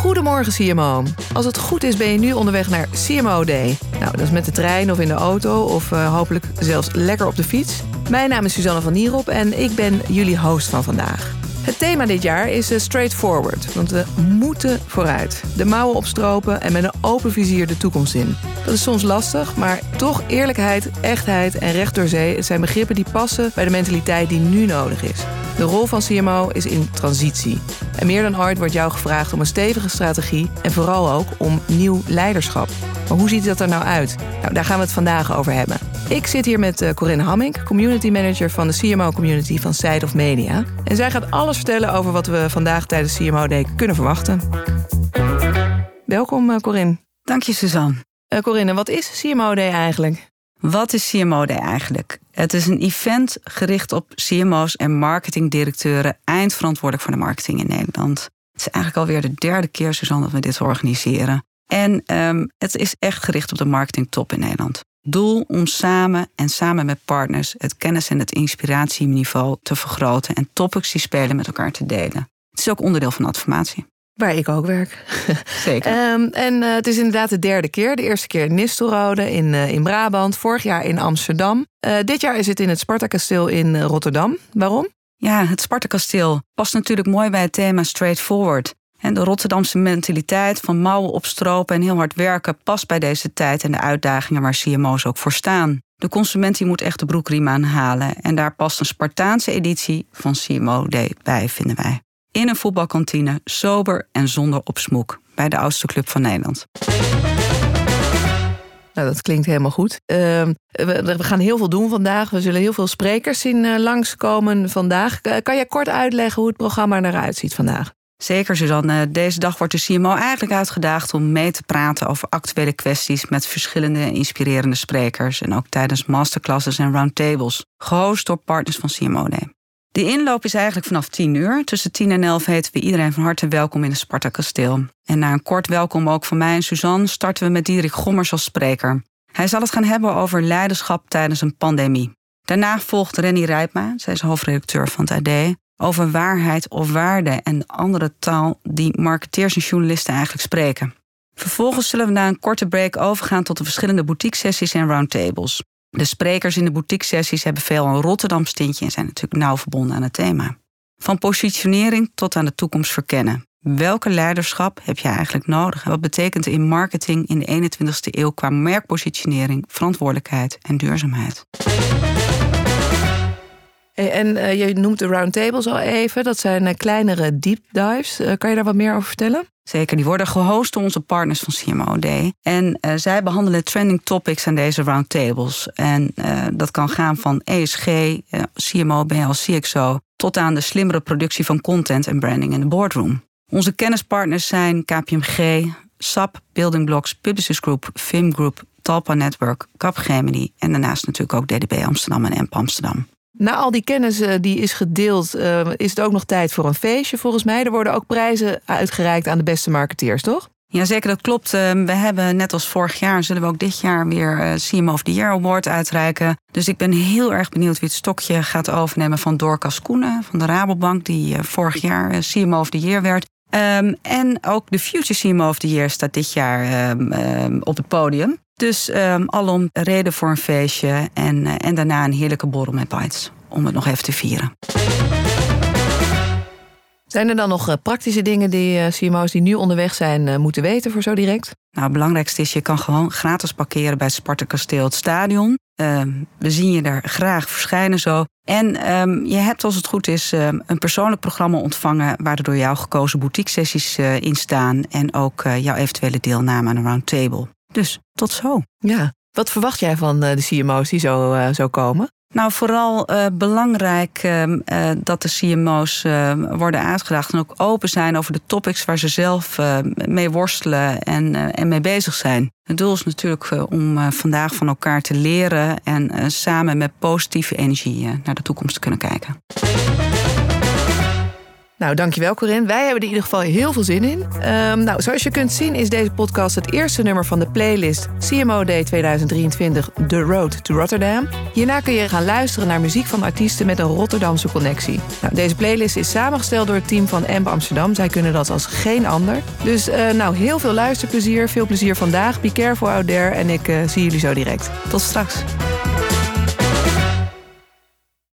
Goedemorgen CMO. Als het goed is ben je nu onderweg naar CMO Day. Nou, dat is met de trein of in de auto of uh, hopelijk zelfs lekker op de fiets. Mijn naam is Suzanne van Nierop en ik ben jullie host van vandaag. Het thema dit jaar is uh, straightforward, want we moeten vooruit. De mouwen opstropen en met een open vizier de toekomst in. Dat is soms lastig, maar toch eerlijkheid, echtheid en recht door zee zijn begrippen die passen bij de mentaliteit die nu nodig is. De rol van CMO is in transitie. En meer dan ooit wordt jou gevraagd om een stevige strategie en vooral ook om nieuw leiderschap. Maar hoe ziet dat er nou uit? Nou, daar gaan we het vandaag over hebben. Ik zit hier met uh, Corinne Hamming, community manager van de CMO community van Side of Media. En zij gaat alles vertellen over wat we vandaag tijdens CMO Day kunnen verwachten. Welkom, uh, Corinne. Dank je, Suzanne. Uh, Corinne, wat is CMO Day eigenlijk? Wat is CMO Day eigenlijk? Het is een event gericht op CMO's en marketingdirecteuren, eindverantwoordelijk voor de marketing in Nederland. Het is eigenlijk alweer de derde keer, Suzanne, dat we dit organiseren. En um, het is echt gericht op de marketingtop in Nederland. Doel om samen en samen met partners het kennis- en het inspiratieniveau te vergroten en topics die spelen met elkaar te delen. Het is ook onderdeel van adformatie. Waar ik ook werk. Zeker. um, en uh, het is inderdaad de derde keer. De eerste keer in Nistelrode in, uh, in Brabant. Vorig jaar in Amsterdam. Uh, dit jaar is het in het Spartakasteel in Rotterdam. Waarom? Ja, het Spartakasteel past natuurlijk mooi bij het thema straightforward. En de Rotterdamse mentaliteit van mouwen opstropen en heel hard werken past bij deze tijd en de uitdagingen waar CMO's ook voor staan. De consument die moet echt de broekriem aanhalen en daar past een Spartaanse editie van CMO bij, vinden wij. In een voetbalkantine, sober en zonder opsmoek, bij de oudste club van Nederland. Nou, dat klinkt helemaal goed. Uh, we, gaan heel veel doen vandaag. We zullen heel veel sprekers zien uh, langskomen vandaag. kan jij kort uitleggen hoe het programma eruit ziet vandaag? Zeker, Suzanne. Deze dag wordt de CMO eigenlijk uitgedaagd om mee te praten over actuele kwesties met verschillende inspirerende sprekers. En ook tijdens masterclasses en roundtables, gehost door partners van CMO. De inloop is eigenlijk vanaf 10 uur. Tussen 10 en 11 heten we iedereen van harte welkom in het Sparta Kasteel. En na een kort welkom ook van mij en Suzanne starten we met Dierik Gommers als spreker. Hij zal het gaan hebben over leiderschap tijdens een pandemie. Daarna volgt Renny Rijpma, zij is hoofdredacteur van het AD, over waarheid of waarde en andere taal die marketeers en journalisten eigenlijk spreken. Vervolgens zullen we na een korte break overgaan tot de verschillende boutique-sessies en roundtables. De sprekers in de boutique-sessies hebben veel een Rotterdam stintje en zijn natuurlijk nauw verbonden aan het thema. Van positionering tot aan de toekomst verkennen. Welke leiderschap heb je eigenlijk nodig? wat betekent in marketing in de 21ste eeuw qua merkpositionering, verantwoordelijkheid en duurzaamheid? En uh, je noemt de roundtables al even. Dat zijn uh, kleinere deep dives. Uh, kan je daar wat meer over vertellen? Zeker, die worden gehost door onze partners van CMO Day. En zij behandelen trending topics aan deze roundtables. En dat kan gaan van ESG, CMO, BL, CXO... tot aan de slimmere productie van content en branding in de boardroom. Onze kennispartners zijn KPMG, SAP, Building Blocks, Publicis Group, FIM Group... Talpa Network, Capgemini en daarnaast natuurlijk ook DDB Amsterdam en EMP Amsterdam. Na al die kennis uh, die is gedeeld, uh, is het ook nog tijd voor een feestje volgens mij. Er worden ook prijzen uitgereikt aan de beste marketeers, toch? Ja, zeker, dat klopt. Uh, we hebben net als vorig jaar, zullen we ook dit jaar weer CMO of the Year Award uitreiken. Dus ik ben heel erg benieuwd wie het stokje gaat overnemen van Dorcas Koenen van de Rabobank, die vorig jaar CMO of the Year werd. Um, en ook de Future CMO of the Year staat dit jaar um, um, op het podium. Dus um, alom reden voor een feestje en, uh, en daarna een heerlijke borrel met bites. Om het nog even te vieren. Zijn er dan nog uh, praktische dingen die uh, CMO's die nu onderweg zijn moeten weten voor zo direct? Nou, het belangrijkste is, je kan gewoon gratis parkeren bij het Sparta Kasteel, het stadion. Ehm, we zien je daar graag verschijnen zo. En um, je hebt, als het goed is, um, een persoonlijk programma ontvangen... waar er door jou gekozen boutique-sessies uh, in staan... en ook uh, jouw eventuele deelname aan een roundtable. Dus tot zo. Ja, wat verwacht jij van uh, de CMO's die zo, zo komen? Nou, vooral uh, belangrijk uh, dat de CMO's worden uitgedaagd en ook open zijn over de topics waar ze zelf mee worstelen en, en mee bezig zijn. Het doel is natuurlijk om vandaag van elkaar te leren en samen met positieve energie naar de toekomst te kunnen kijken. Nou, dankjewel Corinne. Wij hebben er in ieder geval heel veel zin in. Ehm, nou, zoals je kunt zien is deze podcast het eerste nummer van de playlist CMO Day 2023 The Road to Rotterdam. Hierna kun je gaan luisteren naar muziek van artiesten met een Rotterdamse connectie. Nou, deze playlist is samengesteld door het team van Amp Amsterdam. Zij kunnen dat als geen ander. Dus uh, nou, heel veel luisterplezier, veel plezier vandaag. Be careful out there en ik uh, zie jullie zo direct. Tot straks.